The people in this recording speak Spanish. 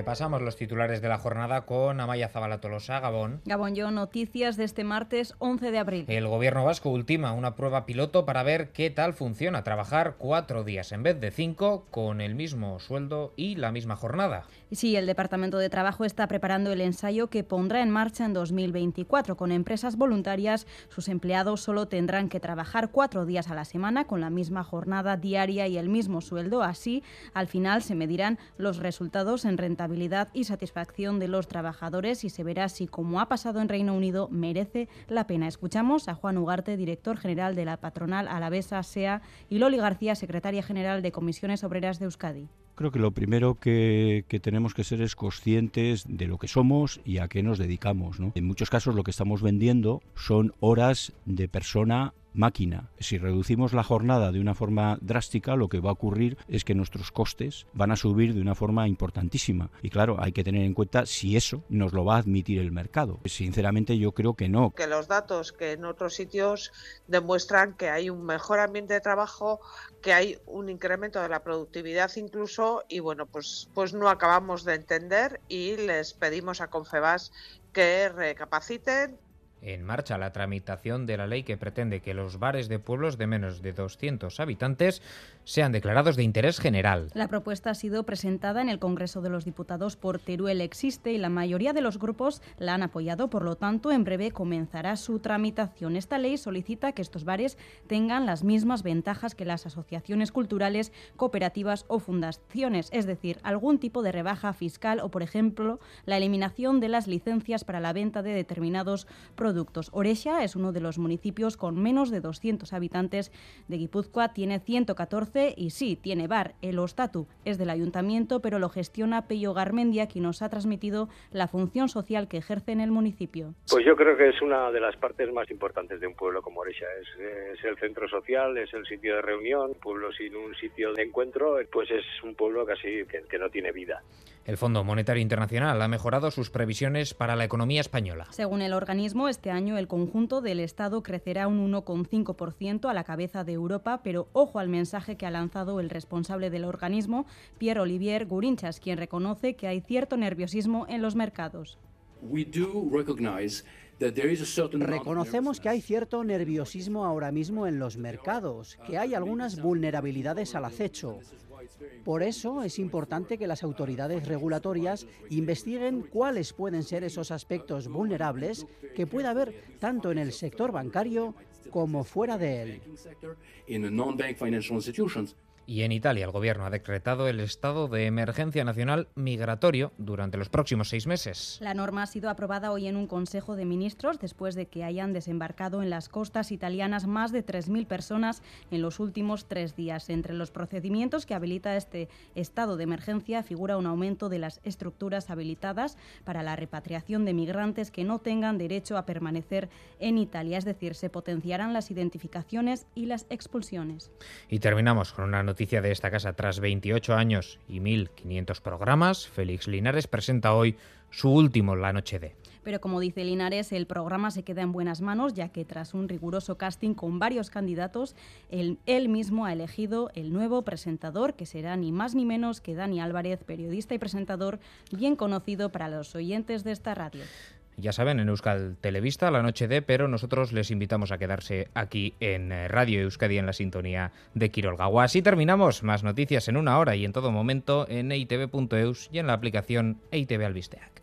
Repasamos los titulares de la jornada con Amaya Zabala Tolosa, Gabón. Gabón, yo noticias de este martes 11 de abril. El gobierno vasco ultima una prueba piloto para ver qué tal funciona trabajar cuatro días en vez de cinco con el mismo sueldo y la misma jornada. Sí, el Departamento de Trabajo está preparando el ensayo que pondrá en marcha en 2024. Con empresas voluntarias, sus empleados solo tendrán que trabajar cuatro días a la semana con la misma jornada diaria y el mismo sueldo. Así, al final se medirán los resultados en rentabilidad y satisfacción de los trabajadores y se verá si, como ha pasado en Reino Unido, merece la pena. Escuchamos a Juan Ugarte, director general de la patronal alavesa SEA, y Loli García, secretaria general de Comisiones Obreras de Euskadi. Creo que lo primero que, tenemos que ser es conscientes de lo que somos y a qué nos dedicamos. En muchos casos lo que estamos vendiendo son horas de persona máquina. Si reducimos la jornada de una forma drástica, lo que va a ocurrir es que nuestros costes van a subir de una forma importantísima. Y claro, hay que tener en cuenta si eso nos lo va a admitir el mercado. Sinceramente yo creo que no. Que los datos que en otros sitios demuestran que hay un mejor ambiente de trabajo, que hay un incremento de la productividad incluso y bueno, pues pues no acabamos de entender y les pedimos a Confebas que recapaciten en marcha la tramitación de la ley que pretende que los bares de pueblos de menos de 200 habitantes sean declarados de interés general. La propuesta ha sido presentada en el Congreso de los Diputados por Teruel Existe y la mayoría de los grupos la han apoyado, por lo tanto, en breve comenzará su tramitación. Esta ley solicita que estos bares tengan las mismas ventajas que las asociaciones culturales, cooperativas o fundaciones, es decir, algún tipo de rebaja fiscal o, por ejemplo, la eliminación de las licencias para la venta de determinados productos. Orexa es uno de los municipios con menos de 200 habitantes de Guipúzcoa, tiene 114 y sí, tiene bar. El Ostatu es del ayuntamiento, pero lo gestiona Pello Garmendia, quien nos ha transmitido la función social que ejerce en el municipio. Pues yo creo que es una de las partes más importantes de un pueblo como Orexa. Es, el centro social, es el sitio de reunión. Un pueblo sin un sitio de encuentro, pues es un pueblo casi que no tiene vida. El Fondo Monetario Internacional ha mejorado sus previsiones para la economía española. Según el organismo, este año el conjunto del Estado crecerá un 1,5% a la cabeza de Europa, pero ojo al mensaje que ha lanzado el responsable del organismo, Pierre Olivier Gurinchas, quien reconoce que hay cierto nerviosismo en los mercados. Reconocemos que hay cierto nerviosismo ahora mismo en los mercados, que hay algunas vulnerabilidades al acecho. Por eso es importante que las autoridades regulatorias investiguen cuáles pueden ser esos aspectos vulnerables que pueda haber tanto en el sector bancario como fuera de él. Y en Italia el gobierno ha decretado el estado de emergencia nacional migratorio durante los próximos seis meses. La norma ha sido aprobada hoy en un Consejo de Ministros después de que hayan desembarcado en las costas italianas más de 3.000 personas en los últimos tres días. Entre los procedimientos que habilita este estado de emergencia figura un aumento de las estructuras habilitadas para la repatriación de migrantes que no tengan derecho a permanecer en Italia. Es decir, se potenciarán las identificaciones y las expulsiones. Y terminamos con una noticia noticia de esta casa. Tras 28 años y 1.500 programas, Félix Linares presenta hoy su último La Noche de. Pero como dice Linares, el programa se queda en buenas manos, ya que tras un riguroso casting con varios candidatos, él, él, mismo ha elegido el nuevo presentador, que será ni más ni menos que Dani Álvarez, periodista y presentador bien conocido para los oyentes de esta radio ya saben, en Euskal Televista, la noche de, pero nosotros les invitamos a quedarse aquí en eh, Radio Euskadi en la sintonía de Quirolgawa. Así terminamos. Más noticias en una hora y en todo momento en eitv.eus y en la aplicación EITV Albisteac.